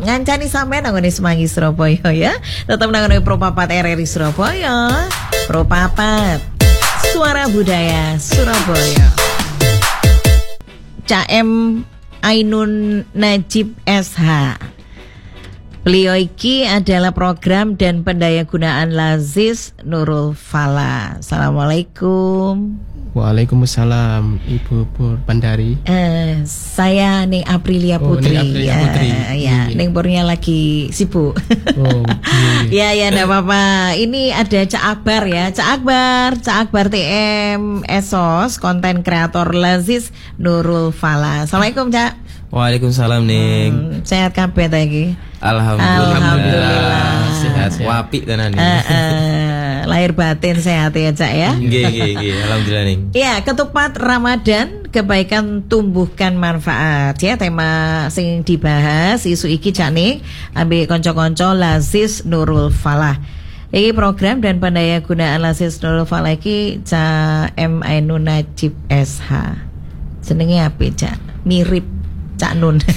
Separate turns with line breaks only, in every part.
ngancani sampean nang Semangi Surabaya ya. Tetap nang Pro Papat RRI Surabaya. Pro Papat Suara Budaya Surabaya. CM Ainun Najib SH. Beliau iki adalah program dan pendaya gunaan Lazis Nurul Fala. Assalamualaikum.
Waalaikumsalam Ibu Pur Bandari.
Eh, saya Ning Aprilia
Oh,
Putri.
Ning Aprilia
ya,
Putri.
ya,
Iya.
Ning Purnya lagi sibuk.
Oh, iya,
ya
iya.
ya enggak apa-apa. Ini ada Cak Akbar ya. Cak Akbar, Cak Akbar TM Esos, konten kreator Lazis Nurul Fala. Assalamualaikum Cak.
Waalaikumsalam Ning.
Hmm, sehat kabeh ta iki?
Alhamdulillah.
Alhamdulillah.
Sehat. Wapi tenan nih.
eh, lahir batin sehat ya Cak ya.
Nggih nggih nggih. Alhamdulillah Ning.
Ya, ketupat Ramadan kebaikan tumbuhkan manfaat ya tema sing dibahas isu iki jane ambil konco-konco Lazis Nurul Falah. Ini program dan pendaya gunaan Lazis Nurul Falah iki Ca M Ainun Najib SH. Jenenge apa Cak? Mirip Cak Nun.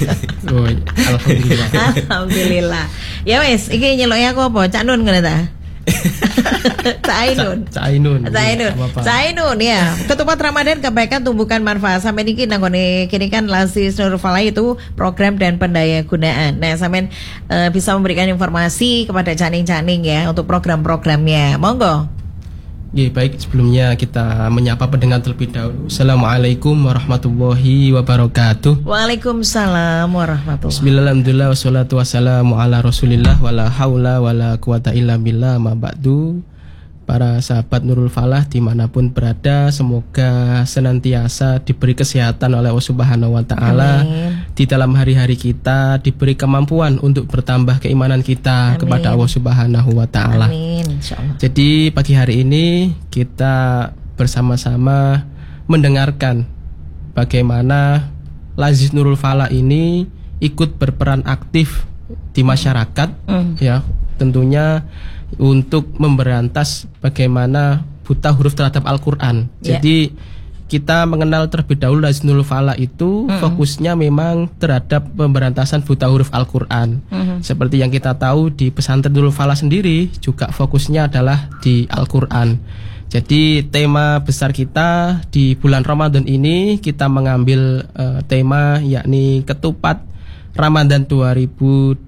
Oh, alhamdulillah.
Alhamdulillah. Ya wes, iki nyeloknya aku apa? Cak Nun ngene ta? Cak Ainun.
Cak Ainun.
Zainun,
Iya, apa-apa.
Zainun ya. Ketupat Ramadan kebaikan tumbuhkan manfaat. Sampai niki nanggone kini kan Lasis Nurul Falah itu program dan pendaya gunaan. Nah, sampai eh, bisa memberikan informasi kepada caning-caning ya untuk program-programnya. Monggo.
Iya, baik sebelumnya kita menyapa pendengar terlebih dahulu. Assalamualaikum warahmatullahi wabarakatuh.
Waalaikumsalam warahmatullahi.
Bismillahirrahmanirrahim wassalatu wassalamu ala rasulillah wala haula wala quwata illa billah ma ba'du Para sahabat Nurul Falah di mana pun berada Semoga senantiasa diberi kesehatan oleh Allah Subhanahu Wa Ta'ala
Amin.
Di dalam hari-hari kita diberi kemampuan untuk bertambah keimanan kita kepada Allah Subhanahu Wa Ta'ala
Amin.
Jadi pagi hari ini kita bersama-sama mendengarkan bagaimana Lazis Nurul Fala ini ikut berperan aktif di masyarakat
Hmm.
ya tentunya untuk memberantas bagaimana buta huruf terhadap Al-Qur'an.
Ya.
Jadi kita mengenal terlebih dahulu Lazis Nurul Fala itu fokusnya memang terhadap pemberantasan buta huruf Al-Qur'an. Seperti yang kita tahu di pesantren Nurul Fala sendiri juga fokusnya adalah di Al-Qur'an. Jadi tema besar kita di bulan Ramadan ini kita mengambil eh, tema yakni ketupat Ramadan 2023.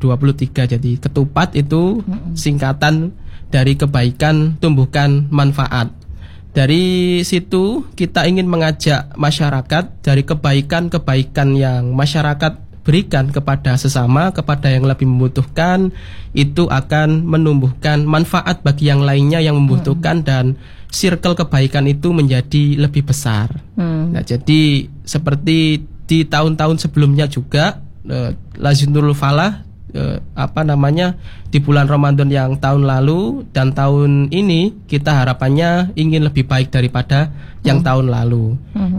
Jadi ketupat itu singkatan dari kebaikan tumbuhkan manfaat. Dari situ kita ingin mengajak masyarakat dari kebaikan-kebaikan yang masyarakat berikan kepada sesama, kepada yang lebih membutuhkan, itu akan menumbuhkan manfaat bagi yang lainnya yang membutuhkan dan circle kebaikan itu menjadi lebih besar.
Hmm.
Nah, jadi seperti di tahun-tahun sebelumnya juga eh, Lazim-Nurul Falah eh, apa namanya di bulan Ramadan yang tahun lalu dan tahun ini kita harapannya ingin lebih baik daripada yang tahun lalu.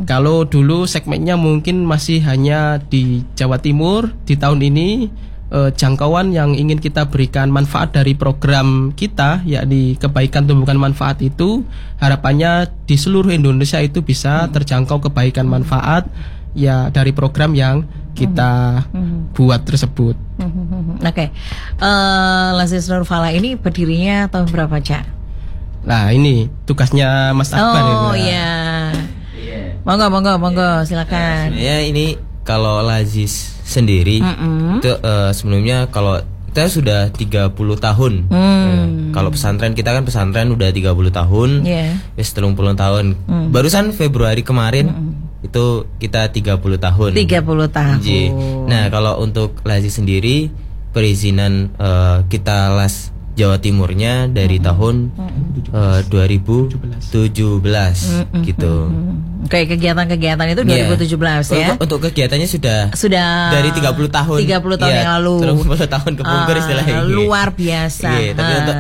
Kalau dulu segmennya mungkin masih hanya di Jawa Timur, di tahun ini eh, jangkauan yang ingin kita berikan manfaat dari program kita yakni kebaikan tumbukan manfaat itu harapannya di seluruh Indonesia itu bisa terjangkau kebaikan manfaat ya dari program yang kita buat tersebut.
Oke. Eh Lazis Nurul Falah ini berdirinya tahun berapa, Cak?
Nah ini tugasnya Mas Akbar
Oh iya. Monggo monggo monggo silakan.
Ya ini kalau Lazis sendiri
Mm-mm.
itu eh, sebelumnya kalau kita sudah 30 tahun.
Hmm.
Eh, kalau pesantren kita kan pesantren udah 30 tahun.
Iya.
Wis 30 tahun. Barusan Februari kemarin itu kita 30 tahun.
30 tahun.
Ji. Nah, kalau untuk Lazis sendiri perizinan eh, kita las Jawa Timurnya dari tahun eh, 2017 gitu.
Kayak kegiatan-kegiatan itu
Iya.
2017 ya.
Untuk, untuk kegiatannya sudah
Sudah
dari 30 tahun.
30 tahun
Iya,
yang lalu.
30 tahun kebongkar
Ah,
istilahnya.
luar biasa.
Iya, tapi
Ah.
untuk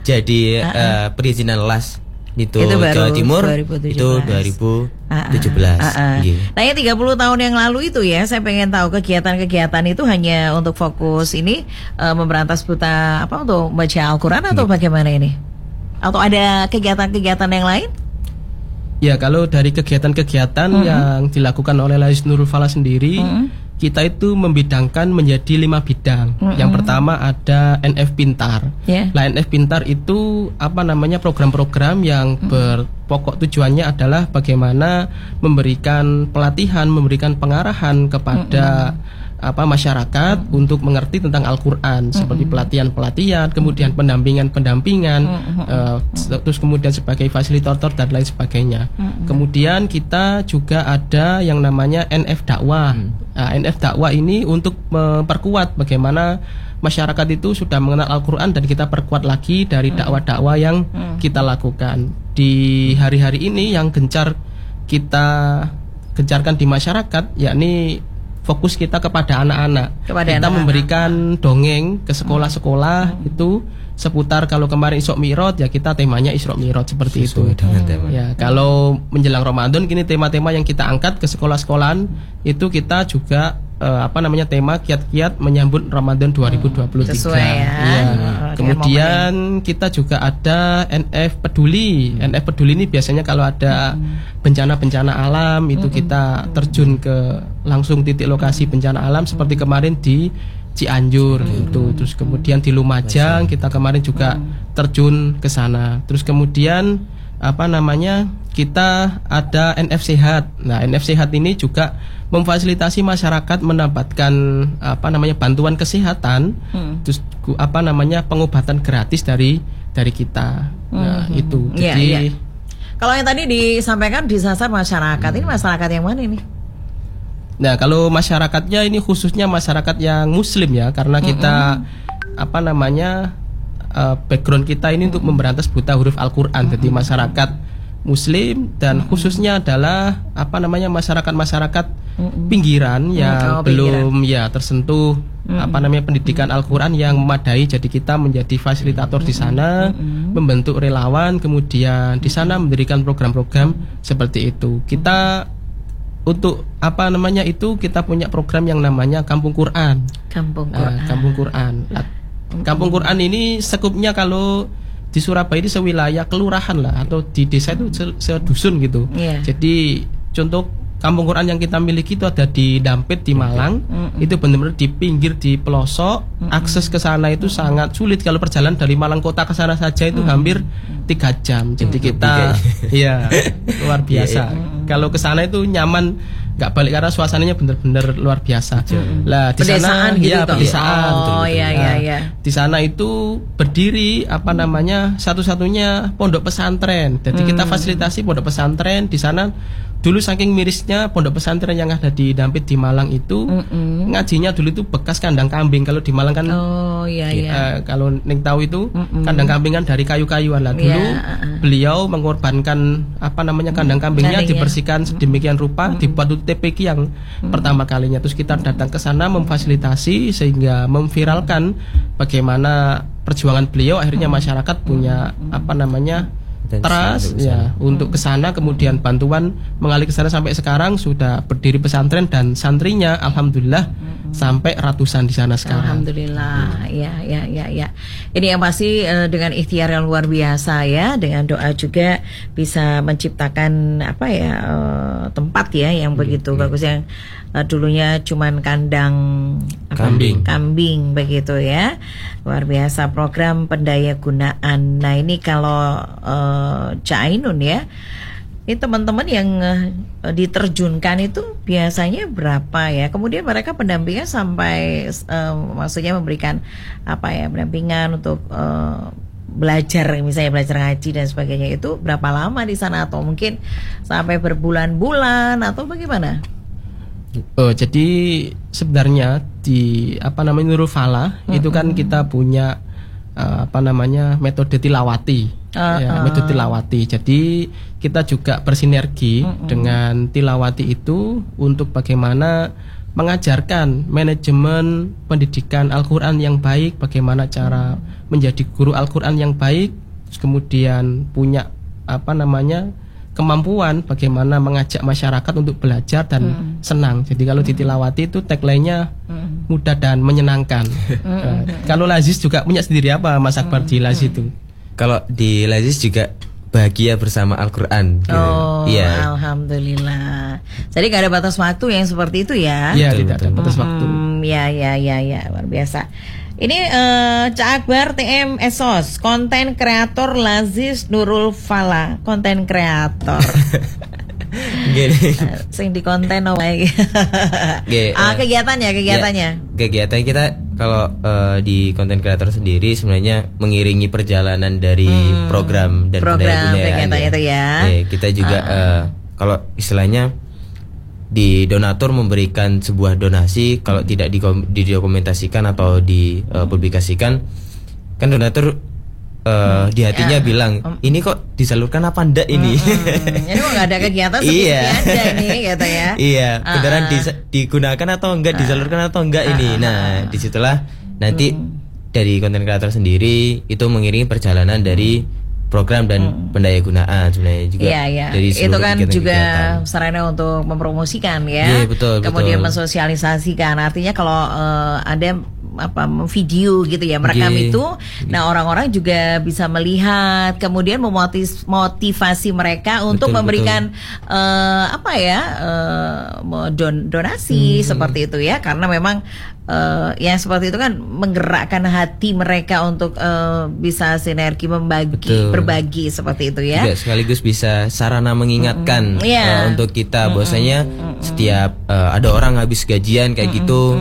jadi eh, perizinan las itu,
Itu baru
Jawa Timur
2017.
itu 2017.
Ah, ah.
Iya.
Nah, yang 30 tahun yang lalu itu ya, saya pengen tahu kegiatan-kegiatan itu hanya untuk fokus ini eh, memberantas buta apa untuk baca Al-Qur'an atau
Iya.
bagaimana ini? Atau ada kegiatan-kegiatan yang lain?
Ya kalau dari kegiatan-kegiatan yang dilakukan oleh Lais Nurul Fala sendiri kita itu membidangkan menjadi lima bidang. Yang pertama ada NF Pintar.
Ya.
Lah NF Pintar itu apa namanya program-program yang berpokok tujuannya adalah bagaimana memberikan pelatihan, memberikan pengarahan kepada apa masyarakat untuk mengerti tentang Al-Qur'an seperti pelatihan-pelatihan, kemudian pendampingan-pendampingan, eh, terus kemudian sebagai fasilitator dan lain sebagainya. Kemudian kita juga ada yang namanya NF dakwah. Nah, NF dakwah ini untuk memperkuat bagaimana masyarakat itu sudah mengenal Al-Qur'an dan kita perkuat lagi dari dakwah-dakwah yang kita lakukan. Di hari-hari ini yang gencar kita gencarkan di masyarakat yakni fokus kita kepada anak-anak.
Kepada
kita
anak-anak.
memberikan dongeng ke sekolah-sekolah itu seputar kalau kemarin Isra Mi'raj ya kita temanya Isra Mi'raj seperti itu.
Sesuai dengan tema.
Ya, kalau menjelang Ramadan kini tema-tema yang kita angkat ke sekolah-sekolahan itu kita juga eh, apa namanya tema kiat-kiat menyambut Ramadan 2023.
Sesuai ya. Dengan
Kemudian kita juga ada NF Peduli. NF Peduli ini biasanya kalau ada bencana-bencana alam itu kita terjun ke langsung titik lokasi bencana alam seperti kemarin di Cianjur gitu. Terus kemudian di Lumajang kita kemarin juga terjun ke sana. Terus kemudian apa namanya? Kita ada NF Sehat. Nah, NF Sehat ini juga memfasilitasi masyarakat mendapatkan apa namanya bantuan kesehatan, terus gu- apa namanya pengobatan gratis dari dari kita. Nah, itu.
Iya,
Jadi
iya. Kalau yang tadi disampaikan disasar masyarakat, ini masyarakat yang mana ini?
Nah, kalau masyarakatnya ini khususnya masyarakat yang muslim ya, karena kita apa namanya eh, background kita ini untuk memberantas buta huruf Al-Qur'an. Jadi masyarakat muslim dan khususnya adalah apa namanya masyarakat-masyarakat pinggiran yang
oh,
belum ya tersentuh apa namanya pendidikan Al-Qur'an yang memadai. Jadi kita menjadi fasilitator di sana, membentuk relawan, kemudian di sana mendirikan program-program seperti itu. Kita untuk apa namanya itu kita punya program yang namanya Kampung Quran.
Kampung
Nah,
Quran.
Kampung Quran. Kampung Quran ini sekupnya kalau di Surabaya ini sewilayah kelurahan lah atau di desa itu se- sedusun gitu.
Iya.
Jadi contoh Kampung Quran yang kita miliki itu ada di Dampit di Malang. Itu benar-benar di pinggir di pelosok. Akses ke sana itu sangat sulit kalau perjalanan dari Malang kota ke sana saja itu hampir tiga jam. Jadi kita iya luar biasa. Kalau ke sana itu nyaman nggak balik karena suasananya benar-benar luar biasa. Lah di sana
gitu
iya,
toh?
pedesaan.
Oh, iya, iya,
Nah,
iya.
Di sana itu berdiri apa namanya satu-satunya pondok pesantren. Jadi kita
Hmm.
fasilitasi pondok pesantren di sana. Dulu saking mirisnya pondok pesantren yang ada di Dampit di Malang itu ngajinya dulu itu bekas kandang kambing. Kalau di Malang kan
Oh iya iya.
eh, kalau Neng tahu itu kandang kambing kan dari kayu-kayuan. Lah dulu
Iya, uh-uh.
beliau mengorbankan apa namanya kandang kambingnya
Kambingnya.
dibersihkan sedemikian rupa dibuat untuk TPQ yang pertama kalinya. Terus kita datang ke sana memfasilitasi sehingga memviralkan bagaimana perjuangan beliau. Akhirnya masyarakat punya apa namanya
Untuk
ya untuk ke sana kemudian bantuan mengalir ke sana sampai sekarang sudah berdiri pesantren dan santrinya alhamdulillah sampai ratusan di sana sekarang.
Alhamdulillah, ya, ya, ya, ya. Ini yang pasti eh, dengan ikhtiar yang luar biasa ya, dengan doa juga bisa menciptakan apa ya eh, tempat ya yang begitu bagus yang eh, dulunya cuman kandang apa?
Kambing.
kambing begitu ya, luar biasa program pendaya gunaan. Nah ini kalau eh, Cak Ainun ya. Ini teman-teman yang eh, diterjunkan itu biasanya berapa ya? Kemudian mereka pendampingan sampai eh, maksudnya memberikan apa ya pendampingan untuk eh, belajar misalnya belajar ngaji dan sebagainya itu berapa lama di sana atau mungkin sampai berbulan-bulan atau bagaimana?
Oh, jadi sebenarnya di apa namanya Nurul Falah itu kan kita punya eh, apa namanya metode tilawati.
Ah,
Ya, metode tilawati. Jadi kita juga bersinergi dengan tilawati itu untuk bagaimana mengajarkan manajemen pendidikan Al-Qur'an yang baik, bagaimana cara menjadi guru Al-Qur'an yang baik, terus kemudian punya apa namanya kemampuan bagaimana mengajak masyarakat untuk belajar dan senang. Jadi kalau di Tilawati itu tagline-nya mudah dan menyenangkan. Nah, kalau Lazis juga punya sendiri apa Mas Akbar di Lazis itu?
Kalau di Lazis juga bahagia bersama Al-Qur'an gitu.
Oh,
Iya.
alhamdulillah. Jadi gak ada batas waktu yang seperti itu ya?
Ya,
Betul,
tidak ada batas waktu.
Hmm, ya, ya, ya, ya, luar biasa. Ini eh, Cak Akbar TM Esos, konten kreator Lazis Nurul Fala, konten kreator.
Gini.
Sing di konten oh my.
Oke,
ah,
eh,
kegiatannya, kegiatannya.
Ya, kegiatan kita kalau eh, di konten kreator sendiri sebenarnya mengiringi perjalanan dari program dan
Hmm. Program,
pendaya gunayaan
kegiatan itu ya.
Oke, kita juga eh, kalau istilahnya di donatur memberikan sebuah donasi kalau tidak didokumentasikan atau dipublikasikan kan donatur eh, di hatinya bilang ini kok disalurkan apa ndak ini
Hmm, Jadi mau gak ada kegiatan seperti
Iya.
ada nih, gitu ya.
iya,
Ah,
beneran
ah.
dis- digunakan atau enggak, disalurkan atau enggak ini. Nah, di situlah nanti
Hmm.
dari konten kreator sendiri itu mengiringi perjalanan dari program dan pendaya gunaan sebenarnya juga
Hmm. Iya, iya.
dari
Itu kan juga sarana untuk mempromosikan ya.
Iya, betul,
Kemudian
betul.
mensosialisasikan. Artinya kalau eh, ada apa video gitu ya merekam
Iya.
itu, nah orang-orang juga bisa melihat, kemudian memotis motivasi mereka untuk
Betul,
memberikan eh, apa ya mau don- donasi
Hmm.
seperti itu ya, karena memang eh, yang seperti itu kan menggerakkan hati mereka untuk eh, bisa sinergi membagi,
Betul.
berbagi seperti itu ya.
juga sekaligus bisa sarana mengingatkan
Iya.
eh, untuk kita bahwasanya setiap eh, ada orang habis gajian kayak gitu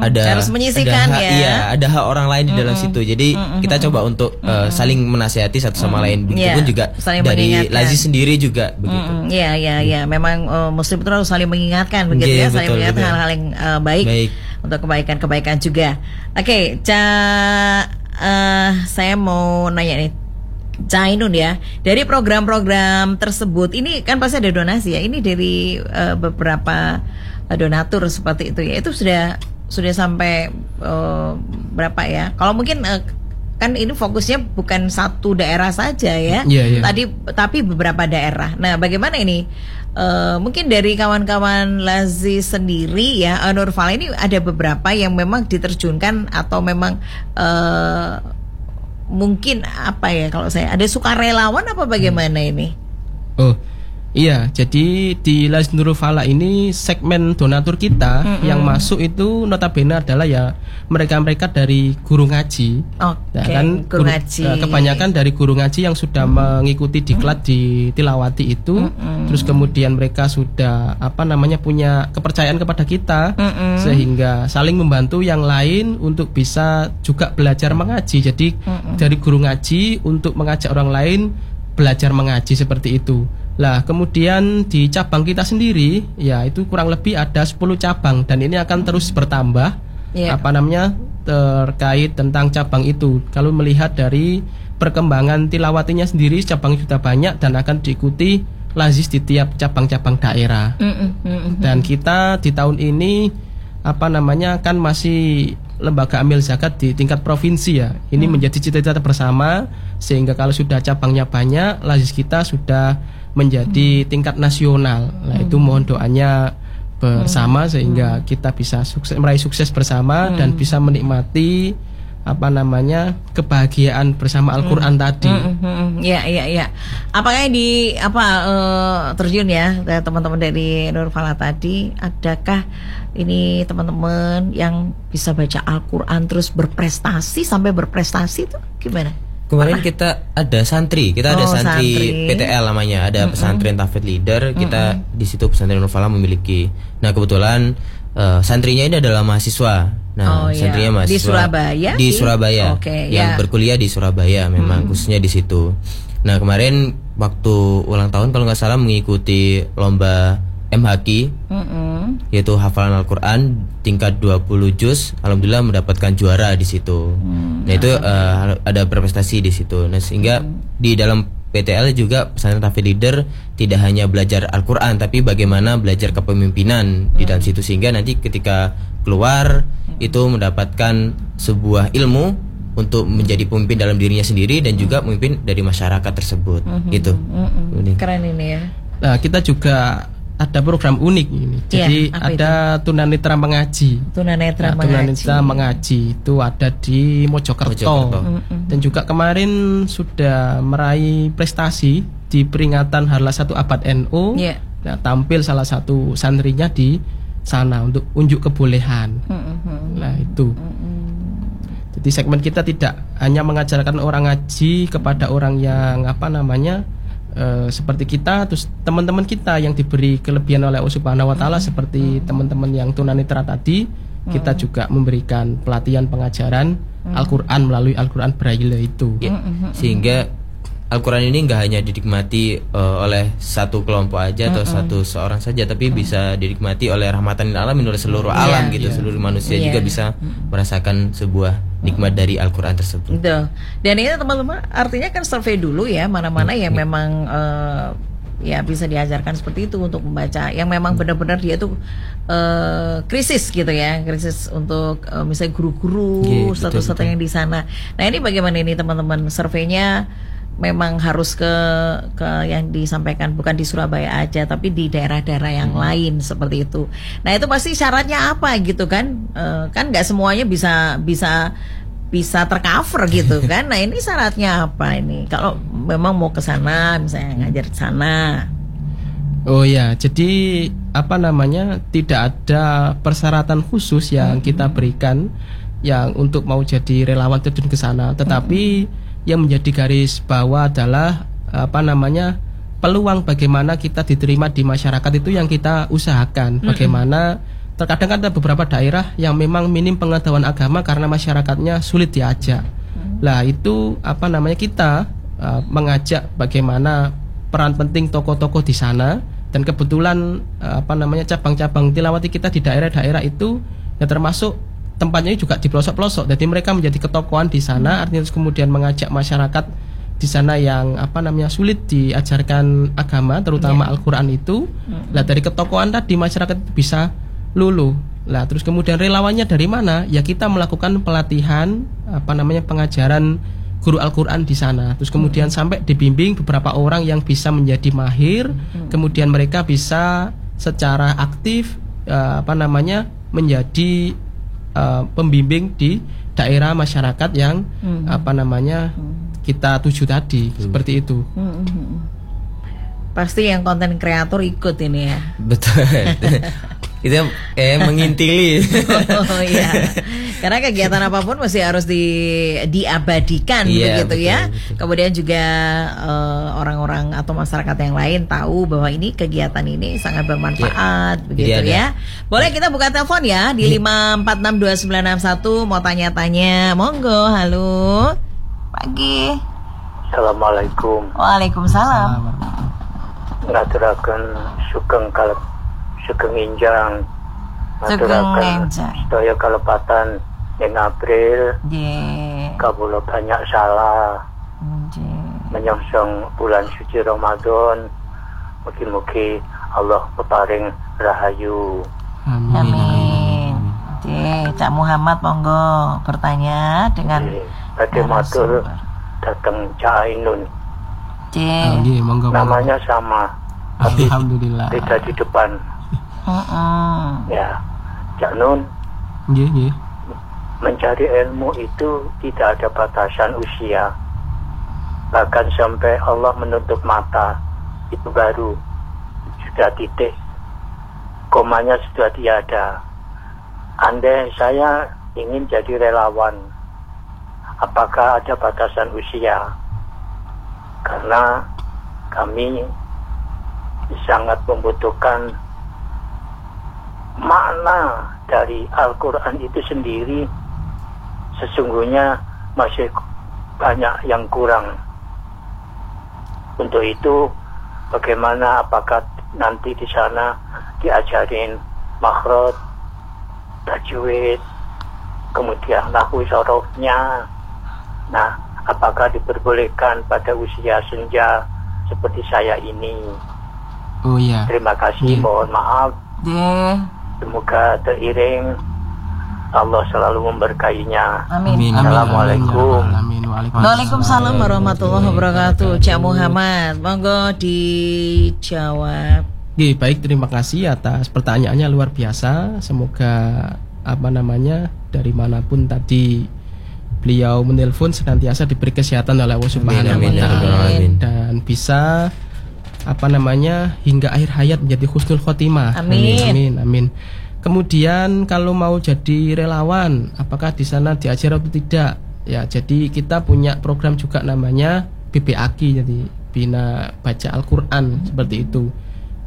ada
Harus menyisihkan
ada hak-
ya.
iya ada hak orang lain di dalam situ jadi kita coba untuk eh, saling menasihati satu sama lain begitupun
Iya,
juga
saling
dari. Lazi sendiri juga begitu
Iya, iya, iya. Memang eh, Muslim itu harus saling mengingatkan, begitu
Iya,
ya, saling
betul,
mengingatkan hal-hal yang eh, baik,
Baik.
untuk kebaikan-kebaikan juga. Oke, Ca, eh, saya mau nanya nih, Cainun ya, dari program-program tersebut, ini kan pasti ada donasi ya. Ini dari eh, beberapa donatur seperti itu ya. Itu sudah sudah sampai eh, berapa ya? Kalau mungkin eh, kan ini fokusnya bukan satu daerah saja ya.
Iya, iya.
Tadi tapi beberapa daerah. Nah, bagaimana ini? Eh, mungkin dari kawan-kawan Lazi sendiri ya, eh, Nurfala ini ada beberapa yang memang diterjunkan atau memang eh, mungkin apa ya kalau saya ada sukarelawan apa bagaimana ini?
Oh, iya. Jadi di Las Nurul Fala ini segmen donatur kita yang masuk itu notabene adalah ya mereka-mereka dari guru ngaji.
Oke,
Ya kan
guru ngaji.
eh, kebanyakan dari guru ngaji yang sudah mengikuti diklat di Tilawati itu, terus kemudian mereka sudah apa namanya punya kepercayaan kepada kita, sehingga saling membantu yang lain untuk bisa juga belajar mengaji. Jadi dari guru ngaji untuk mengajak orang lain belajar mengaji seperti itu. Lah, kemudian di cabang kita sendiri, ya itu kurang lebih ada 10 cabang dan ini akan terus bertambah
Iya.
apa namanya terkait tentang cabang itu. Kalau melihat dari perkembangan tilawatinya sendiri cabang sudah banyak dan akan diikuti lazis di tiap cabang-cabang daerah.
Mm-mm, mm-mm.
Dan kita di tahun ini apa namanya kan masih lembaga amil zakat di tingkat provinsi ya. Ini menjadi cita-cita bersama sehingga kalau sudah cabangnya banyak, lazis kita sudah menjadi tingkat nasional. Nah, itu mohon doanya bersama sehingga kita bisa sukses meraih sukses bersama dan bisa menikmati apa namanya kebahagiaan bersama Al-Qur'an tadi.
Hmm, ya, ya, ya. Apakah di apa eh, terjun ya teman-teman dari Nur Fala tadi? Adakah ini teman-teman yang bisa baca Al-Quran terus berprestasi sampai berprestasi itu gimana?
Kemarin kita ada santri, kita ada
Oh,
santri,
santri.
PTL namanya, ada pesantren Tafid Leader. Kita di situ pesantren Nurfala memiliki. Nah kebetulan eh, santrinya ini adalah mahasiswa.
Oh,
Nah
iya.
santrinya mahasiswa
Di Surabaya
Di? Surabaya,
Oke,
yang
ya.
berkuliah di Surabaya memang khususnya di situ. Nah kemarin waktu ulang tahun kalau nggak salah mengikuti lomba MHQ
Mm-mm.
yaitu hafalan Al-Qur'an tingkat 20 juz alhamdulillah mendapatkan juara di situ. nah, itu eh, ada berprestasi di situ. Nah, sehingga di dalam PTL juga pesantren Tafid Leader tidak hanya belajar Al-Qur'an tapi bagaimana belajar kepemimpinan di dalam situ sehingga nanti ketika keluar itu mendapatkan sebuah ilmu untuk menjadi pemimpin dalam dirinya sendiri dan juga pemimpin dari masyarakat tersebut. Gitu.
Mm-mm.
Ini.
Keren ini ya.
Nah, kita juga ada program unik ini.
Iya,
Jadi
apa
ada tunanetra mengaji.
Tunanetra
Nah,
mengaji.
tunanetra mengaji itu ada di Mojokerto.
Mojokerto.
Dan juga kemarin sudah meraih prestasi di peringatan Harlah satu abad NU.
Iya.
Nah, tampil salah satu santrinya di sana untuk unjuk kebolehan.
Mm-mm.
Nah, itu. Jadi segmen kita tidak hanya mengajarkan orang ngaji kepada orang yang apa namanya eh, seperti kita, terus teman-teman kita yang diberi kelebihan oleh Allah Subhanahu Wa Taala seperti teman-teman yang tunanetra tadi, kita juga memberikan pelatihan pengajaran Al-Quran melalui Al-Quran Braille itu.
Ya, sehingga Al-Quran ini nggak hanya dinikmati eh, oleh satu kelompok aja atau satu seorang saja, tapi bisa dinikmati oleh rahmatan alamin oleh seluruh alam gitu, seluruh manusia
Iya.
juga bisa merasakan sebuah nikmat dari Al-Quran tersebut.
Gitu. Dan ini teman-teman artinya kan survei dulu ya mana-mana yang memang eh, ya bisa diajarkan seperti itu untuk membaca yang memang benar-benar dia tuh eh, krisis gitu ya krisis untuk eh, misalnya guru-guru
Iya, betul,
satu-satu yang di sana. Nah ini bagaimana ini teman-teman surveinya memang harus ke ke yang disampaikan bukan di Surabaya aja tapi di daerah-daerah yang lain seperti itu. Nah itu pasti syaratnya apa gitu kan? Eh, kan nggak semuanya bisa bisa bisa tercover gitu kan. Nah, ini syaratnya apa ini? Kalau memang mau ke sana misalnya ngajar di sana.
Oh ya, jadi apa namanya tidak ada persyaratan khusus yang kita berikan yang untuk mau jadi relawan terjun ke sana, tetapi yang menjadi garis bawah adalah apa namanya peluang bagaimana kita diterima di masyarakat itu yang kita usahakan. Bagaimana terkadang ada beberapa daerah yang memang minim pengetahuan agama karena masyarakatnya sulit diajak. Lah itu apa namanya kita uh, mengajak bagaimana peran penting tokoh-tokoh di sana dan kebetulan uh, apa namanya cabang-cabang tilawati kita di daerah-daerah itu ya termasuk tempatnya juga di pelosok-pelosok. Jadi mereka menjadi ketokohan di sana artinya terus kemudian mengajak masyarakat di sana yang apa namanya sulit diajarkan agama terutama Al-Qur'an itu. Lah dari ketokohan tadi masyarakat bisa lulu. Lah terus kemudian relawannya dari mana? Ya kita melakukan pelatihan apa namanya pengajaran guru Al-Qur'an di sana. Terus kemudian sampai dibimbing beberapa orang yang bisa menjadi mahir, kemudian mereka bisa secara aktif eh, apa namanya menjadi eh, pembimbing di daerah masyarakat yang apa namanya kita tuju tadi seperti itu.
Pasti yang konten kreator ikut ini ya.
Betul. Itu eh mengintili.
Oh iya. Karena kegiatan apa pun masih harus di diabadikan
Iya,
begitu
betul,
ya.
betul.
Kemudian juga eh, orang-orang atau masyarakat yang lain tahu bahwa ini kegiatan ini sangat bermanfaat begitu
Jadi ada-
ya. Boleh kita buka telepon ya di 5462961 mau tanya-tanya. Monggo, halo. Pagi.
Assalamualaikum.
Waalaikumsalam.
Ngaturaken sugeng kalep sugeng injang.
Sugeng
Ngaturaken sedaya kalepatan ing April
Nggih.
kawula banyak salah
Nggih.
menyongsong bulan suci Ramadan. Mugi-mugi Allah peparing rahayu.
Amin.
Amin. Cak Muhammad monggo bertanya dengan
Badhe matur dateng Cak Ainun.
Oke.
Oh, nggih, monggo.
Namanya sama,
Alhamdulillah.
beda di depan.
Mm-mm.
Ya, Cak Nun,
nggih.
Mencari ilmu itu tidak ada batasan usia. Bahkan sampai Allah menutup mata, itu baru sudah titik. Komanya sudah tiada. Andai saya ingin jadi relawan, apakah ada batasan usia? Karena kami sangat membutuhkan makna dari Al-Quran itu sendiri sesungguhnya masih banyak yang kurang. Untuk itu, bagaimana apakah nanti di sana diajarin makhraj, tajwid, kemudian lahu sorofnya. Nah, apakah diperbolehkan pada usia senja seperti saya ini?
Oh iya.
Terima kasih,
Iya.
mohon maaf.
Nggih.
Semoga teriring Allah selalu memberkainya.
Amin.
Assalamualaikum.
Amin. Waalaikumsalam.
Warahmatullahi wabarakatuh. Cak Muhammad, monggo dijawab.
Oke, baik terima kasih atas pertanyaannya luar biasa. Semoga apa namanya dari mana pun tadi beliau menelpon senantiasa diberi kesehatan oleh Allah Subhanahu wa
amin, ya
taala
alamin.
dan bisa apa namanya hingga akhir hayat menjadi husnul khotimah.
Amin.
Amin. Amin. Kemudian kalau mau jadi relawan, apakah di sana diajar atau tidak? Ya, jadi kita punya program juga namanya BBAKI jadi Bina Baca Al-Qur'an seperti itu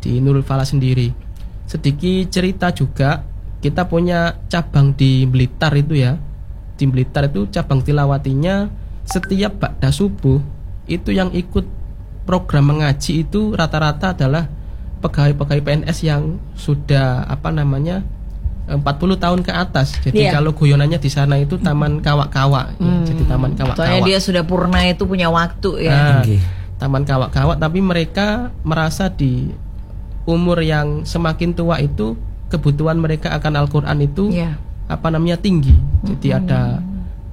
di Nurul Falah sendiri. Sedikit cerita juga, kita punya cabang di Blitar itu ya. Di Blitar itu cabang tilawatinya setiap bakda subuh itu yang ikut program mengaji itu rata-rata adalah pegawai-pegawai PNS yang sudah apa namanya 40 tahun ke atas. Jadi
Iya.
kalau guyonannya di sana itu taman kawak-kawak, ya. jadi taman
Soalnya
kawak-kawak.
dia sudah purna itu punya waktu ya.
Nah, taman kawak-kawak tapi mereka merasa di umur yang semakin tua itu kebutuhan mereka akan Al-Qur'an itu
Iya.
apa namanya tinggi. Jadi ada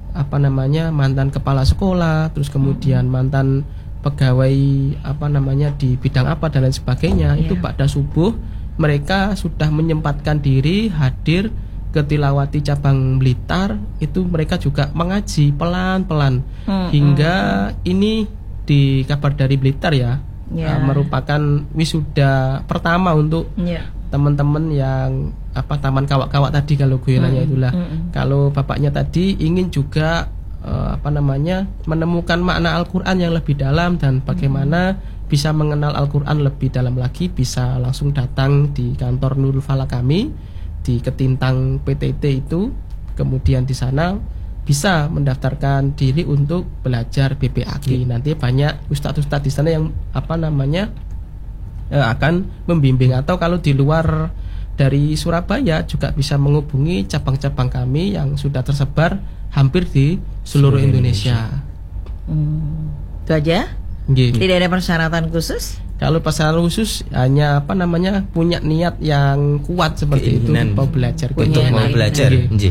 apa namanya mantan kepala sekolah, terus kemudian mantan pegawai apa namanya di bidang apa dan lain sebagainya. Itu
Iya.
pada subuh mereka sudah menyempatkan diri hadir ke Tilawati cabang Blitar itu mereka juga mengaji pelan-pelan
Hmm,
hingga ini di kabar dari Blitar ya
Ya.
uh, merupakan wisuda pertama untuk
Iya.
teman-teman yang apa taman kawak-kawak tadi kalau guyonannya itulah
mm.
kalau bapaknya tadi ingin juga eh, apa namanya menemukan makna Al-Qur'an yang lebih dalam dan bagaimana bisa mengenal Al-Qur'an lebih dalam lagi bisa langsung datang di kantor Nurul Fala kami di Ketintang PTT itu kemudian di sana bisa mendaftarkan diri untuk belajar BPAG nanti banyak ustadz-ustadz di sana yang apa namanya eh, akan membimbing. Atau kalau di luar dari Surabaya juga bisa menghubungi cabang-cabang kami yang sudah tersebar hampir di seluruh Indonesia.
Hmm. Itu aja?
Nggih.
Tidak ada persyaratan khusus?
Kalau pasaran khusus hanya apa namanya punya niat yang kuat seperti
Keinginan.
itu mau belajar
Untuk mau belajar,
Nggih.
Nji.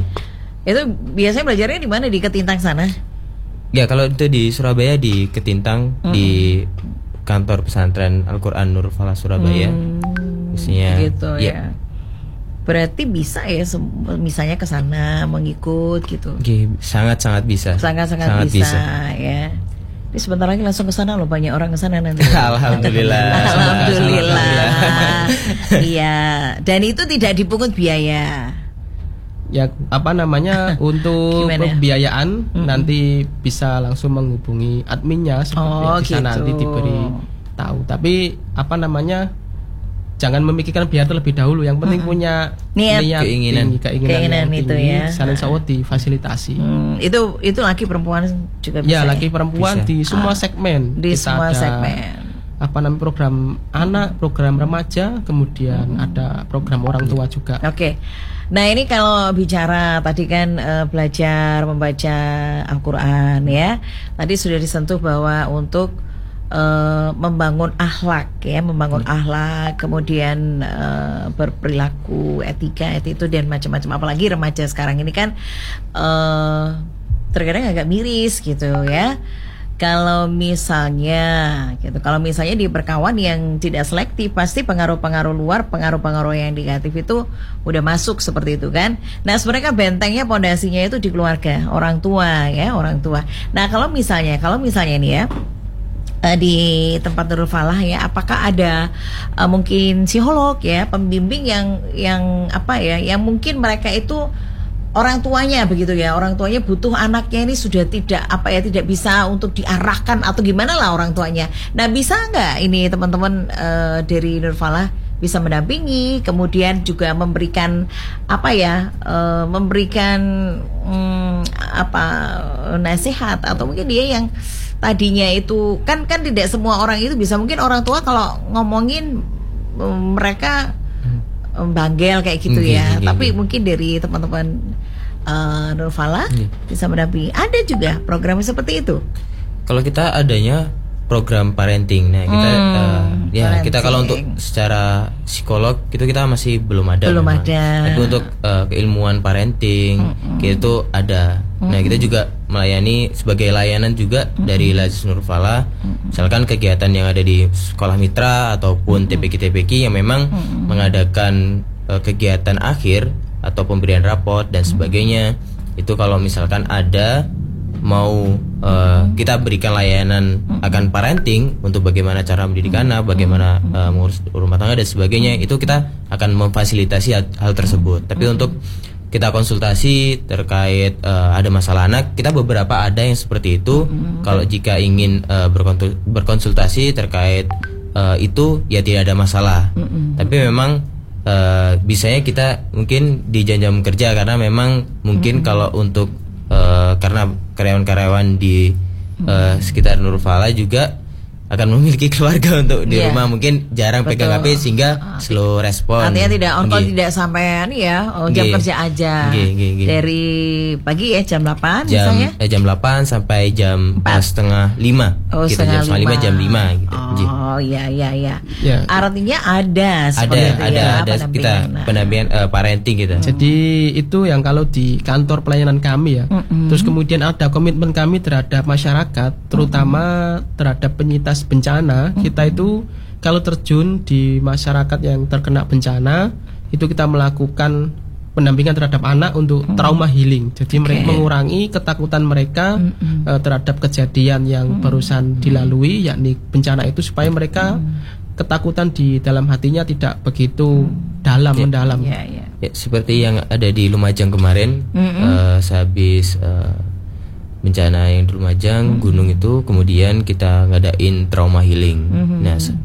Itu biasanya belajarnya di mana? Di Ketintang sana?
Ya kalau itu di Surabaya di Ketintang di kantor pesantren Al-Qur'an Nur Falah Surabaya. Biasanya
gitu
ya.
ya. Berarti bisa ya misalnya ke sana mengikut gitu.
Oke, sangat-sangat bisa.
Sangat-sangat bisa, ya. Ini sebentar lagi langsung ke sana loh banyak orang ke sana nanti.
Alhamdulillah.
Alhamdulillah. Iya, dan itu tidak dipungut biaya.
ya apa namanya untuk
Gimana?
pembiayaan nanti bisa langsung menghubungi adminnya
Oh,
seperti bisa
gitu.
nanti diberi tahu tapi apa namanya jangan memikirkan biaya terlebih dahulu yang penting punya
Niat.
Keinginan.
tinggi, keinginan,
Keinginan
yang
itu
tinggi,
ya.
sana insya Allah difasilitasi
Hmm, itu itu laki perempuan juga bisa.
ya laki perempuan
Bisa.
di semua segmen
Di
Kita
semua
ada
segmen.
apa namanya program anak program remaja kemudian
Hmm.
ada program orang tua juga
Oke. Nah, ini kalau bicara tadi kan eh, belajar membaca Al-Qur'an ya. Tadi sudah disentuh bahwa untuk eh, membangun akhlak ya, membangun akhlak, kemudian eh, berperilaku, etika, itu dan macam-macam apalagi remaja sekarang ini kan eh terkadang agak miris gitu ya. Kalau misalnya gitu, kalau misalnya di perkawan yang tidak selektif pasti pengaruh-pengaruh luar, pengaruh-pengaruh yang negatif itu udah masuk seperti itu kan. Nah, sebenarnya kan bentengnya pondasinya itu di keluarga, orang tua ya, orang tua. Nah, kalau misalnya kalau misalnya nih ya eh, di tempat Nurul Falah ya apakah ada eh, mungkin psikolog ya pembimbing yang yang apa ya yang mungkin mereka itu orang tuanya begitu ya orang tuanya butuh anaknya ini sudah tidak apa ya tidak bisa untuk diarahkan atau gimana lah orang tuanya. Nah bisa nggak ini teman-teman eh, dari Nurul Falah bisa mendampingi kemudian juga memberikan apa ya eh, memberikan hmm, apa nasihat atau mungkin dia yang tadinya itu kan kan tidak semua orang itu bisa. Mungkin orang tua kalau ngomongin mm, mereka mm, banggel kayak gitu ya.
nggih,
tapi mungkin. dari teman-teman uh, Nurfala
Nggih.
bisa mendampingi. Ada juga programnya seperti itu.
Kalau kita adanya program parenting. Nah, kita
Hmm,
eh, ya kita kalau untuk
parenting.
secara psikolog itu kita masih belum ada.
Belum
memang.
ada.
Tapi untuk eh, keilmuan parenting itu ada. Nah, kita juga melayani sebagai layanan juga dari Lazis Nur Falah. Misalkan kegiatan yang ada di sekolah mitra ataupun TPK-TPK yang memang mengadakan eh, kegiatan akhir atau pemberian raport dan sebagainya. Itu kalau misalkan ada mau eh, kita berikan layanan akan parenting untuk bagaimana cara mendidik anak, bagaimana eh, mengurus rumah tangga dan sebagainya, itu kita akan memfasilitasi hal, hal tersebut. Tapi untuk kita konsultasi terkait eh, ada masalah anak, kita beberapa ada yang seperti itu. Kalau jika ingin berkontul- berkonsultasi terkait eh, itu, ya tidak ada masalah. Tapi memang eh, bisanya kita mungkin di jam-jam kerja karena memang mungkin kalau untuk eh, karena karyawan-karyawan di eh, sekitar Nurul Fala juga akan memiliki keluarga untuk di
Iya.
rumah mungkin jarang pegang
Betul.
HP sehingga slow respon.
Artinya tidak on call tidak sampai nih ya oh, jam kerja aja.
Nggih, nggih, nggih.
Dari pagi ya jam 8
jam
misalnya.
eh, jam 8 sampai jam
Empat.
eh, setengah 5
Oh,
kita jam setengah 5 jam 5 gitu.
Oh iya iya iya.
Ya.
Artinya ada
ada
seperti itu
ada
ya,
ada kita
pendampingan.
pendampingan eh, parenting kita.
Jadi itu yang kalau di kantor pelayanan kami ya. Terus kemudian ada komitmen kami terhadap masyarakat, terutama terhadap penyintas bencana. Kita itu kalau terjun di masyarakat yang terkena bencana, itu kita melakukan pendampingan terhadap anak untuk trauma healing. Jadi mereka mengurangi ketakutan mereka eh, terhadap kejadian yang barusan dilalui, yakni bencana itu supaya mereka ketakutan di dalam hatinya tidak begitu dalam mendalam.
Iya iya.
Ya, seperti yang ada di Lumajang kemarin, eh, sehabis eh, bencana yang di Lumajang, gunung itu, kemudian kita ngadain trauma healing. Nah, se-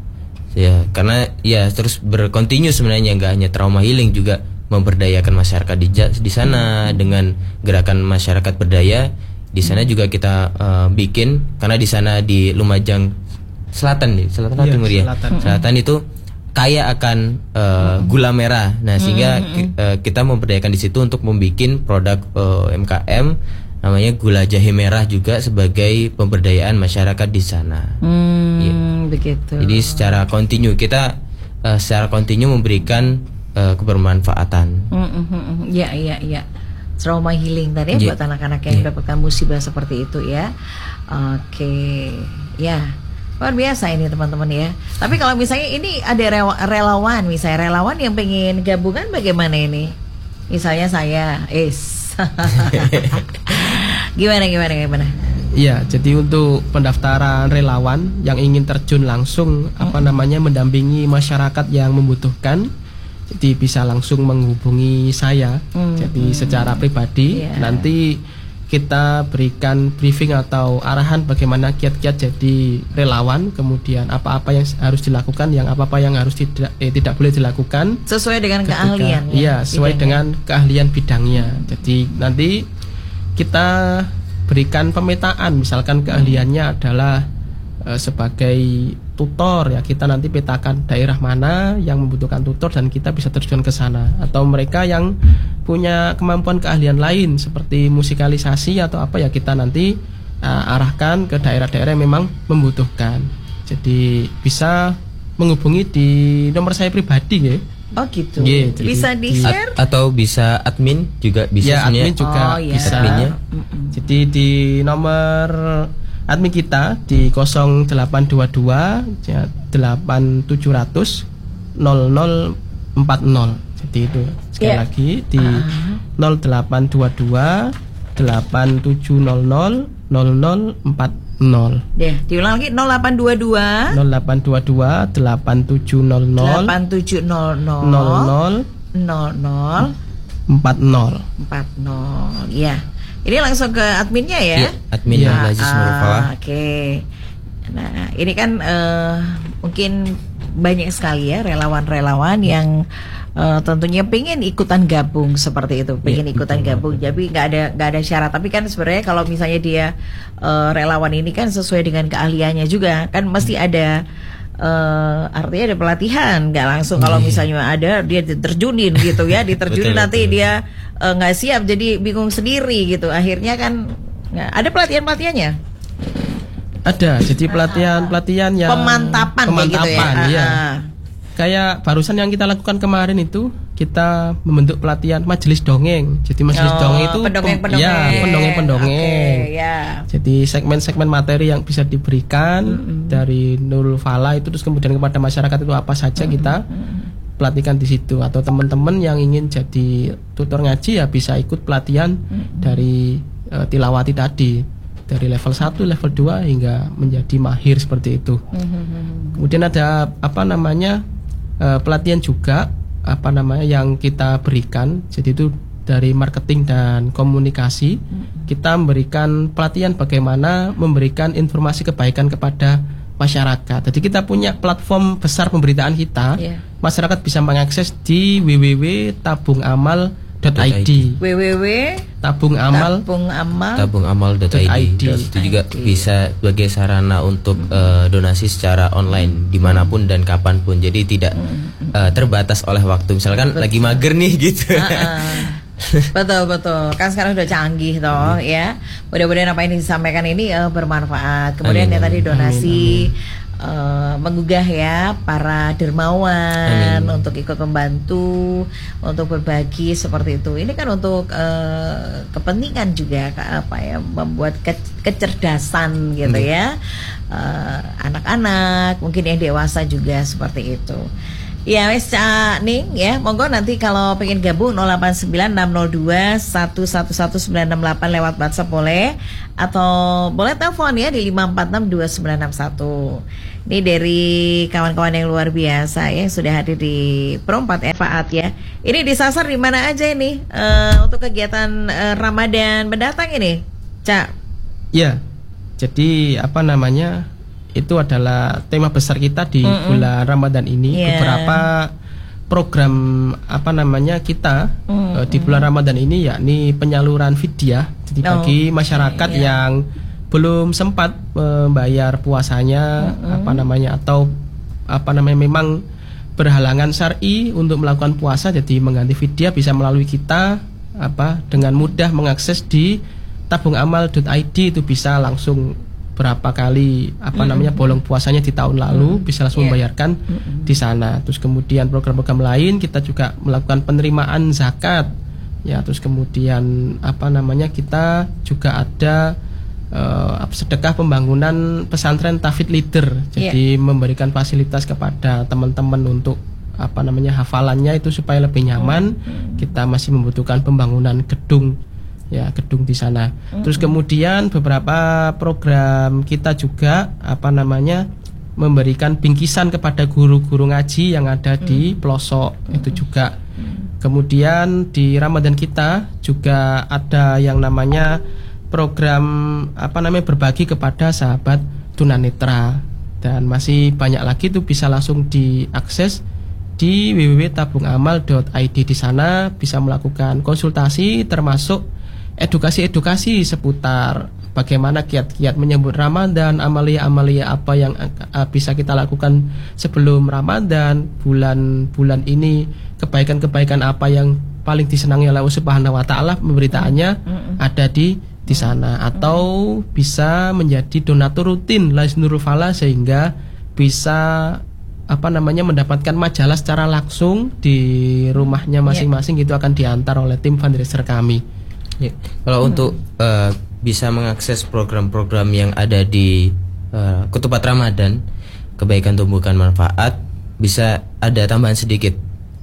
ya karena ya terus berkontinu sebenarnya nggak hanya trauma healing juga memberdayakan masyarakat di di sana dengan gerakan masyarakat berdaya. Di sana juga kita eh, bikin karena di sana di Lumajang Selatan nih, selatan atau
Iya,
timur ya.
selatan.
Selatan itu kaya akan eh, gula merah. Nah, sehingga eh, kita memberdayakan di situ untuk membuat produk eh, MKM namanya gula jahe merah juga sebagai pemberdayaan masyarakat di sana.
Hmm, begitu.
Jadi secara kontinu kita eh, secara kontinu memberikan eh, kebermanfaatan.
Hmm, hmm. Iya iya iya. Trauma healing tadi ya
Iya.
buat anak-anak yang mendapatkan musibah seperti itu ya. Oke, ya luar biasa ini teman-teman ya. Tapi kalau misalnya ini ada relawan, misalnya relawan yang pengen gabungan bagaimana ini? Misalnya saya, es. gimana gimana gimana?
Iya, jadi untuk pendaftaran relawan yang ingin terjun langsung apa namanya mendampingi masyarakat yang membutuhkan, jadi bisa langsung menghubungi saya. Jadi secara pribadi
Iya.
nanti kita berikan briefing atau arahan bagaimana kiat-kiat jadi relawan, kemudian apa-apa yang harus dilakukan, yang apa-apa yang harus tidak eh, tidak boleh dilakukan.
Sesuai dengan
ketika-
keahlian ya,
Iya, sesuai
bidangnya.
dengan keahlian bidangnya. Jadi nanti kita berikan pemetaan, misalkan keahliannya adalah eh, sebagai tutor ya kita nanti petakan daerah mana yang membutuhkan tutor dan kita bisa terjun ke sana atau mereka yang punya kemampuan keahlian lain seperti musikalisasi atau apa ya kita nanti eh, arahkan ke daerah-daerah yang memang membutuhkan. Jadi bisa menghubungi di nomor saya pribadi ya.
Oh gitu.
Jadi
Bisa
di-
share?
At- atau bisa admin juga bisa
ya, admin juga
Oh, iya.
bisa.
Adminnya.
Jadi di nomor admin kita di 0822 ya, 8700 0040. Jadi itu sekali
Iya.
lagi di 0822 8700 0040.
Deh, diulang lagi 0822
0822 8700
8700
00
00
40.
40. Ya. Ini langsung ke adminnya ya.
Iya, admin
Iya.
Lazis
Ah. Oke. Nah, ini kan eh, mungkin banyak sekali ya relawan-relawan yang eh, tentunya pengen ikutan gabung seperti itu, pengen ikutan gabung. Jadi nggak ada nggak ada syarat. Tapi kan sebenarnya kalau misalnya dia eh, relawan ini kan sesuai dengan keahliannya juga, kan mesti ada eh artinya ada pelatihan, nggak langsung kalau misalnya ada dia terjunin gitu ya, diterjunin
Betul,
nanti
betul.
dia nggak siap jadi bingung sendiri gitu. Akhirnya kan nggak- ada pelatihan pelatihannya.
Ada, jadi pelatihan-pelatihan yang
Pemantapan, kayak gitu ya.
pemantapan, iya.
Ah.
Kayak barusan yang kita lakukan kemarin itu kita membentuk pelatihan majelis dongeng. Jadi majelis
Oh,
dongeng itu
pendongeng-pendongeng.
ya, pendongeng-pendongeng.
Oke, ya.
Jadi segmen-segmen materi yang bisa diberikan dari Nurul Fala itu terus kemudian kepada masyarakat itu apa saja kita pelatihan di situ atau teman-teman yang ingin jadi tutor ngaji ya bisa ikut pelatihan dari eh, tilawati tadi dari level 1, level 2 hingga menjadi mahir seperti itu. Kemudian ada apa namanya eh, pelatihan juga apa namanya yang kita berikan. Jadi itu dari marketing dan komunikasi kita memberikan pelatihan bagaimana memberikan informasi kebaikan kepada masyarakat. Jadi kita punya platform besar pemberitaan kita.
Iya.
Masyarakat bisa mengakses di www.tabungamal.id.
www
Tabungamal
tabungamal.id
.id.
Itu juga bisa sebagai sarana untuk eh, donasi secara online di mana pun dan kapan pun. Jadi tidak eh, terbatas oleh waktu. Misalkan lagi mager nih gitu.
Ah, betul betul. Kan sekarang udah canggih toh ya. Mudah-mudahan apa yang disampaikan ini eh, bermanfaat. Kemudian
Amin,
yang tadi
amin.
donasi eh, menggugah ya para dermawan untuk ikut membantu untuk berbagi seperti itu. Ini kan untuk eh, kepentingan juga apa ya membuat ke- kecerdasan gitu ya. Eh, anak-anak mungkin yang dewasa juga seperti itu Ya wes Cak Ning ya monggo nanti kalau pengen gabung 089602 111968 lewat WhatsApp boleh atau boleh telepon ya di 5462961. Ini dari kawan-kawan yang luar biasa ya sudah hadir di Perompat Faat ya. Ini disasar di mana aja ini eh, untuk kegiatan eh, Ramadan mendatang ini, Cak.
Ya, jadi apa namanya itu adalah tema besar kita di
Mm-mm.
bulan Ramadan ini.
Iya.
Beberapa program apa namanya kita
Mm,
eh, di bulan Ramadan ini yakni penyaluran fidyah. Jadi
Oh,
bagi masyarakat
iya.
yang belum sempat membayar puasanya apa namanya atau apa namanya memang berhalangan syar'i untuk melakukan puasa jadi mengganti fidyah bisa melalui kita apa dengan mudah mengakses di tabungamal.id itu bisa langsung berapa kali apa namanya bolong puasanya di tahun lalu bisa langsung
Iya.
membayarkan di sana. Terus kemudian program-program lain kita juga melakukan penerimaan zakat. Ya, terus kemudian apa namanya kita juga ada eh, sedekah pembangunan pesantren Tafid Leader. Jadi memberikan fasilitas kepada teman-teman untuk apa namanya hafalannya itu supaya lebih nyaman. Kita masih membutuhkan pembangunan gedung ya gedung di sana. Terus kemudian beberapa program kita juga apa namanya memberikan bingkisan kepada guru-guru ngaji yang ada di pelosok itu juga. Kemudian di Ramadan kita juga ada yang namanya program apa namanya berbagi kepada sahabat tunanetra. Dan masih banyak lagi itu bisa langsung diakses di www.tabungamal.id di sana. Bisa melakukan konsultasi termasuk edukasi-edukasi seputar bagaimana kiat-kiat menyambut Ramadan, amalia-amalia apa yang eh, bisa kita lakukan sebelum Ramadan, bulan-bulan ini, kebaikan-kebaikan apa yang paling disenangi oleh Allah Subhanahu wa taala pemberitaannya ada di di sana. Atau bisa menjadi donatur rutin Lais Nurul Fala sehingga bisa apa namanya mendapatkan majalah secara langsung di rumahnya masing-masing. Itu akan diantar oleh tim fundraiser kami.
Ya, Kalau untuk eh, bisa mengakses program-program yang ada di eh, Ketupat Ramadan, kebaikan tumbuhkan manfaat, bisa ada tambahan sedikit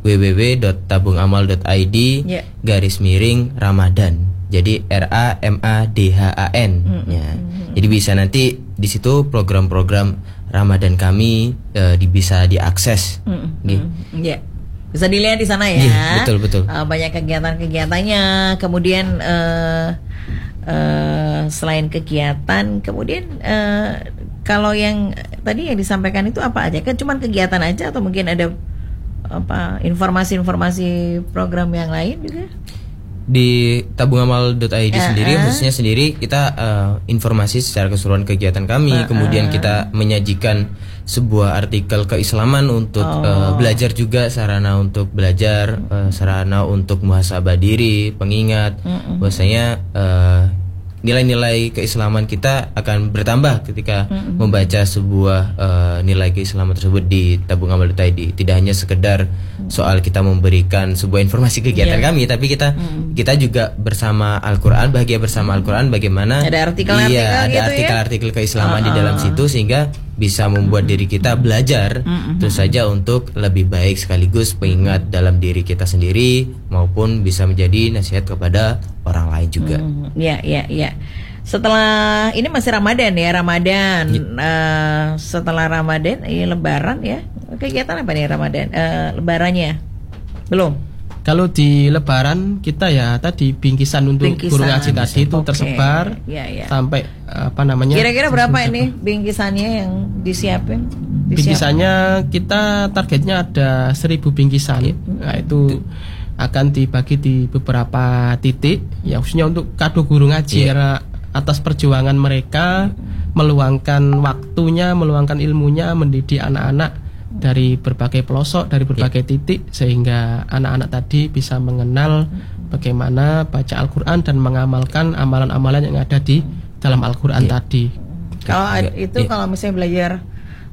www.tabungamal.id
Ya.
garis miring Ramadan. Jadi R A M A D H A N. Ya. Jadi bisa nanti di situ program-program Ramadan kami di, bisa diakses. Gitu.
Ya. Bisa dilihat di sana ya.
Iya, betul, betul.
Eh, banyak kegiatan-kegiatannya. Kemudian eh eh, selain kegiatan, kemudian eh, kalau yang tadi yang disampaikan itu apa aja? Kan cuman kegiatan aja atau mungkin ada apa informasi-informasi program yang lain juga?
di tabungamal.id
Ya,
sendiri
ah.
khususnya sendiri kita eh, informasi secara keseluruhan kegiatan kami
Ah,
kemudian kita menyajikan sebuah artikel keislaman untuk
Oh.
eh, belajar juga sarana untuk belajar eh, sarana untuk muhasabah diri pengingat. Bahwasanya eh, nilai-nilai keislaman kita akan bertambah ketika membaca sebuah eh, nilai keislaman tersebut di tabung amal tadi. Tidak hanya sekedar soal kita memberikan sebuah informasi kegiatan
Iya.
kami tapi kita kita juga bersama Al-Qur'an bahagia bersama Al-Qur'an bagaimana
Ada artikel-artikel
iya ada
gitu ya?
artikel-artikel keislaman di dalam situ sehingga bisa membuat diri kita belajar terus saja untuk lebih baik sekaligus pengingat dalam diri kita sendiri maupun bisa menjadi nasihat kepada orang lain juga.
Hmm, ya, ya, ya. Setelah ini masih Ramadan ya, Ramadan. Eh, setelah Ramadan, ini Lebaran ya. Kegiatan apa nih Ramadan? Eh, lebarannya belum.
Kalau di Lebaran kita ya tadi bingkisan untuk
Bingkisan.
guru ngaji tadi itu tersebar
Ya, ya.
sampai apa namanya?
Kira-kira berapa ini bingkisannya yang disiapin? Disiap-
Bingkisannya kita targetnya ada 1000 bingkisan. Nah, itu akan dibagi di beberapa titik ya khususnya untuk kado guru ngaji
Iya.
karena atas perjuangan mereka meluangkan waktunya, meluangkan ilmunya mendidik anak-anak dari berbagai pelosok, dari berbagai titik sehingga anak-anak tadi bisa mengenal bagaimana baca Al-Qur'an dan mengamalkan amalan-amalan yang ada di dalam Al-Qur'an tadi.
Kalau
Ya,
ad- itu
ya.
kalau misalnya belajar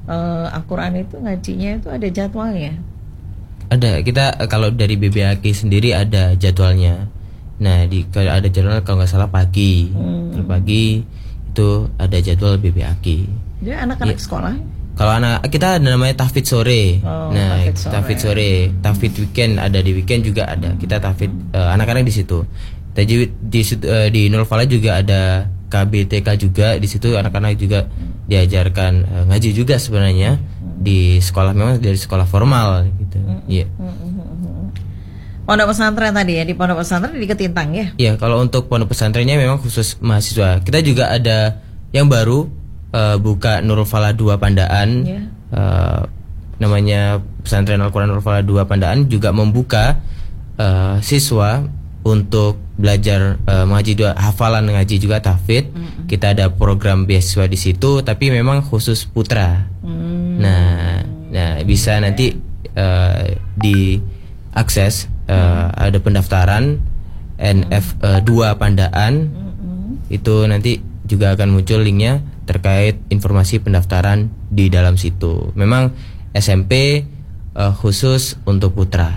eh, Al-Qur'an itu ngajinya itu ada jadwalnya.
Ada kita eh, kalau dari BBAK sendiri ada jadwalnya. Nah di kalau ada jadwal kalau nggak salah pagi, Kalau pagi itu ada jadwal BBAK.
Jadi anak-anak
Iya.
sekolah
Kalau anak kita ada namanya tahfidz sore.
Oh,
nah,
tahfidz sore.
tahfidz weekend ada di weekend juga ada. Kita tahfidz eh, anak-anak di situ. Tajwid di eh, di Nurul Falah juga ada KBTK juga di situ anak-anak juga diajarkan eh, ngaji juga sebenarnya di sekolah memang dari sekolah formal gitu. Iya.
Pondok pesantren tadi ya di pondok pesantren di Ketintang ya.
Iya, kalau untuk pondok pesantrennya memang khusus mahasiswa. Kita juga ada yang baru eh, buka Nurul Falah 2 Pandaan.
Iya.
Eh, namanya Pesantren Al-Qur'an Nurul Falah 2 Pandaan juga membuka eh, siswa untuk belajar eh, mengaji dua hafalan ngaji juga tahfidz. Kita ada program beasiswa di situ tapi memang khusus putra. Nah, nah bisa nanti eh, diakses eh, ada pendaftaran NF2 Pandaan itu nanti juga akan muncul linknya terkait informasi pendaftaran di dalam situ. Memang SMP eh, khusus untuk putra.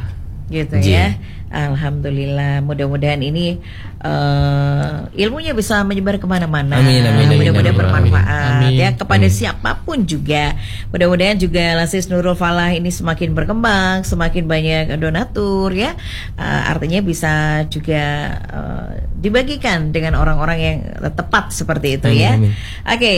Gitu
Ji.
ya. Alhamdulillah, mudah-mudahan ini eh, ilmunya bisa menyebar ke mana-mana.
Amin, amin, amin,
Mudah-mudahan
amin,
bermanfaat
amin.
ya kepada siapa pun juga. Mudah-mudahan juga Lasis Nurul Falah ini semakin berkembang, semakin banyak donatur ya. Eh, artinya bisa juga eh, dibagikan dengan orang-orang yang tepat seperti itu
Amin,
ya.
amin.
Oke,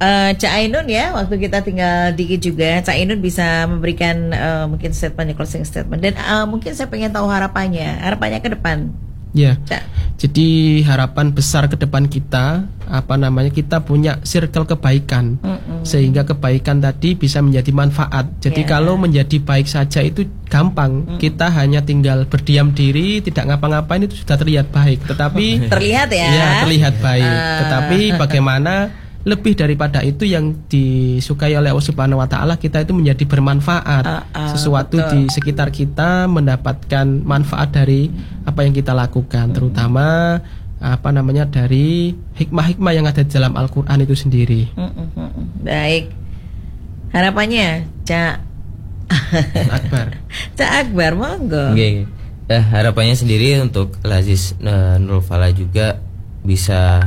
eh, Cak Ainun ya, waktu kita tinggal dikit juga, Cak Ainun bisa memberikan eh, mungkin statementnya closing statement dan eh, mungkin saya pengen tahu harapannya, harapannya ke depan,
Ya.
Cak.
Jadi harapan besar ke depan kita apa namanya kita punya circle kebaikan sehingga kebaikan tadi bisa menjadi manfaat. Jadi
Ya.
kalau menjadi baik saja itu gampang. Kita hanya tinggal berdiam diri, tidak ngapa-ngapain itu sudah terlihat baik. Tetapi
Terlihat ya.
ya terlihat baik.
Ah.
Tetapi bagaimana lebih daripada itu yang disukai oleh Allah Subhanahu wa taala kita itu menjadi bermanfaat.
Ah, ah,
Sesuatu di sekitar kita mendapatkan manfaat dari apa yang kita lakukan, terutama apa namanya dari hikmah-hikmah yang ada di dalam Al-Qur'an itu sendiri.
Mm, mm, mm, mm. Baik. Harapannya, Cak
Akbar.
Cak Akbar monggo.
Oke. Eh, harapannya sendiri untuk Lazis eh, Nurul Falah juga bisa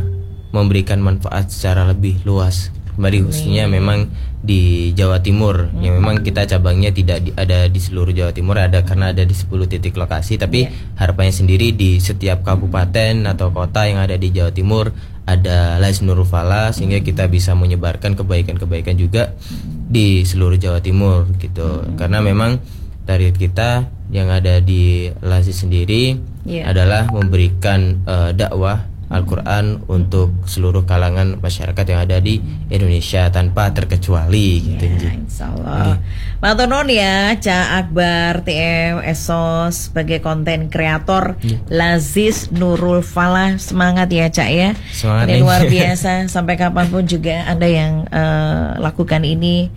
memberikan manfaat secara lebih luas. Kembali khususnya memang di Jawa Timur. Yang memang kita cabangnya tidak di- ada di seluruh Jawa Timur ada karena ada di 10 titik lokasi. Tapi harapannya sendiri di setiap kabupaten atau kota yang ada di Jawa Timur ada Lazis Nurul Falah sehingga kita bisa menyebarkan kebaikan-kebaikan juga di seluruh Jawa Timur gitu. Karena memang target kita yang ada di Lazis sendiri
Iya.
adalah memberikan eh, dakwah Al-Quran untuk seluruh kalangan masyarakat yang ada di Indonesia tanpa terkecuali gitu.
Ya, insya Allah. Nuwun ya, Cak Akbar TM Esos sebagai konten kreator Lazis Nurul Falah semangat ya Cak ya.
Semangat,
ini luar biasa sampai kapan pun juga anda yang eh, lakukan ini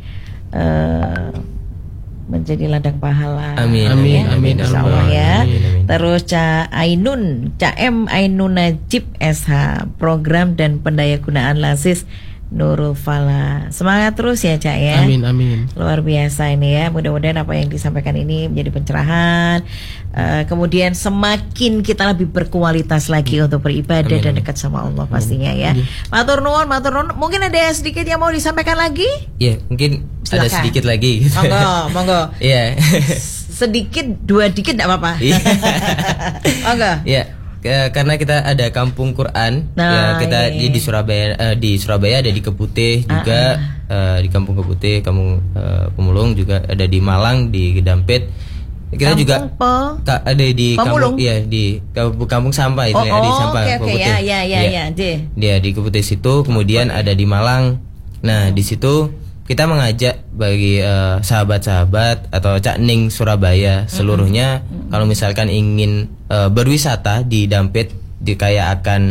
eh, menjadi ladang pahala.
Amin,
amin,
Ya,
amin,
Insya
amin,
Allah ya.
amin, amin.
Terus Ca Ainun, Ca M Ainun Najib SH, program dan pendayagunaan Lasis Nurul Fala. Semangat terus ya Cak ya.
Amin amin.
Luar biasa ini ya. Mudah-mudahan apa yang disampaikan ini menjadi pencerahan. Eh, kemudian semakin kita lebih berkualitas lagi untuk beribadah
Amin,
dan
amin.
dekat sama Allah pastinya ya.
Iya.
Matur nuwun, matur nuwun. Mungkin ada sedikit yang mau disampaikan lagi?
Ya, mungkin ada
Silakan.
sedikit lagi gitu.
Monggo, monggo.
Iya.
Sedikit, dua dikit enggak apa-apa.
Iya.
monggo.
Ya, karena kita ada kampung Quran,
Nah,
ya kita
ini.
di, di Surabaya eh, di Surabaya ada di Keputih juga eh, di kampung Keputih, kampung eh, Pemulung juga ada di Malang di Gedampet. Kita
Kampung
juga
Pe-
ka- ada di
Pemulung?
kampung iya di kampung, kampung sampah itu
Oh,
ya, di
oh,
sampah
oke oke
Keputih.
ya ya ya
Iya.
ya.
Dia di Keputih situ, kemudian ada di Malang. Nah, di situ kita mengajak bagi eh, sahabat-sahabat atau Cak Ning Surabaya seluruhnya kalau misalkan ingin eh, berwisata di Dampit di kayak akan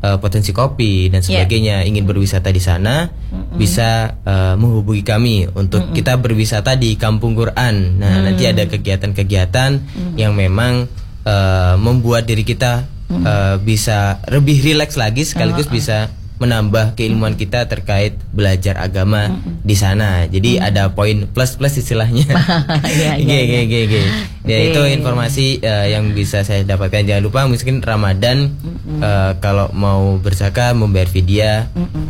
eh, potensi kopi dan
Iya.
sebagainya, ingin berwisata di sana bisa eh, menghubungi kami untuk kita berwisata di Kampung Quran. Nah, nanti ada kegiatan-kegiatan yang memang eh, membuat diri kita eh, bisa lebih rileks lagi sekaligus bisa menambah keilmuan kita terkait belajar agama di sana. Jadi ada poin plus-plus istilahnya.
Iya, iya, iya.
Ya itu informasi eh, yang bisa saya dapatkan. Jangan lupa mungkin Ramadan eh, kalau mau berzakat membayar fidyah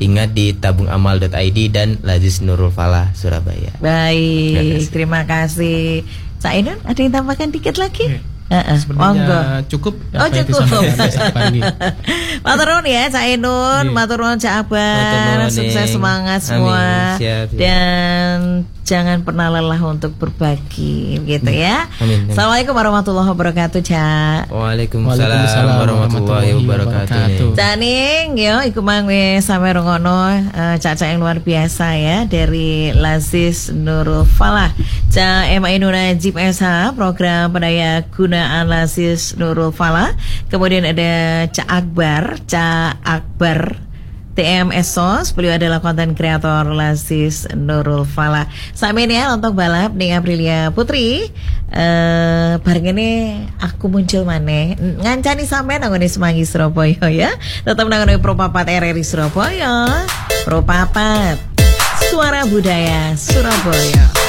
ingat di tabungamal.id dan Lazis Nurul Falah Surabaya.
Baik, terima kasih. Cak Ainun, ada yang tambahkan dikit lagi? Heeh, monggo.
Sepertinya cukup
Oh cukup.
disampaikan oleh Sahabat Pandi.
Matur nuwun ya Cak Ainun,
Iya.
matur nuwun Cak
nuwun,
sukses semangat
Amin,
semua
siap, siap.
dan jangan pernah lelah untuk berbagi gitu ya.
Amin, amin.
Assalamualaikum warahmatullahi wabarakatuh Cak.
Waalaikumsalam
Waalaikumsalam
warahmatullahi wabarakatuh.
wabarakatuh.
Ning.
Janing yo iku mang wis sampe rungono eh, caca yang luar biasa ya dari Lazis Nurul Falah. Ca MA Najib SH program pendaya gunaan Lazis Nurul Falah. Kemudian ada Ca Akbar, Ca Akbar TM Esos, beliau adalah konten kreator Lazis Nurul Falah. Sampai ini ya untuk balap nih Aprilia Putri. Eh bareng ini aku muncul maneh ngancani sampean nang ngene Semanggi Surabaya ya. Tetap nang ngene Pro Papat RRI Surabaya. Pro Papat Suara Budaya Surabaya.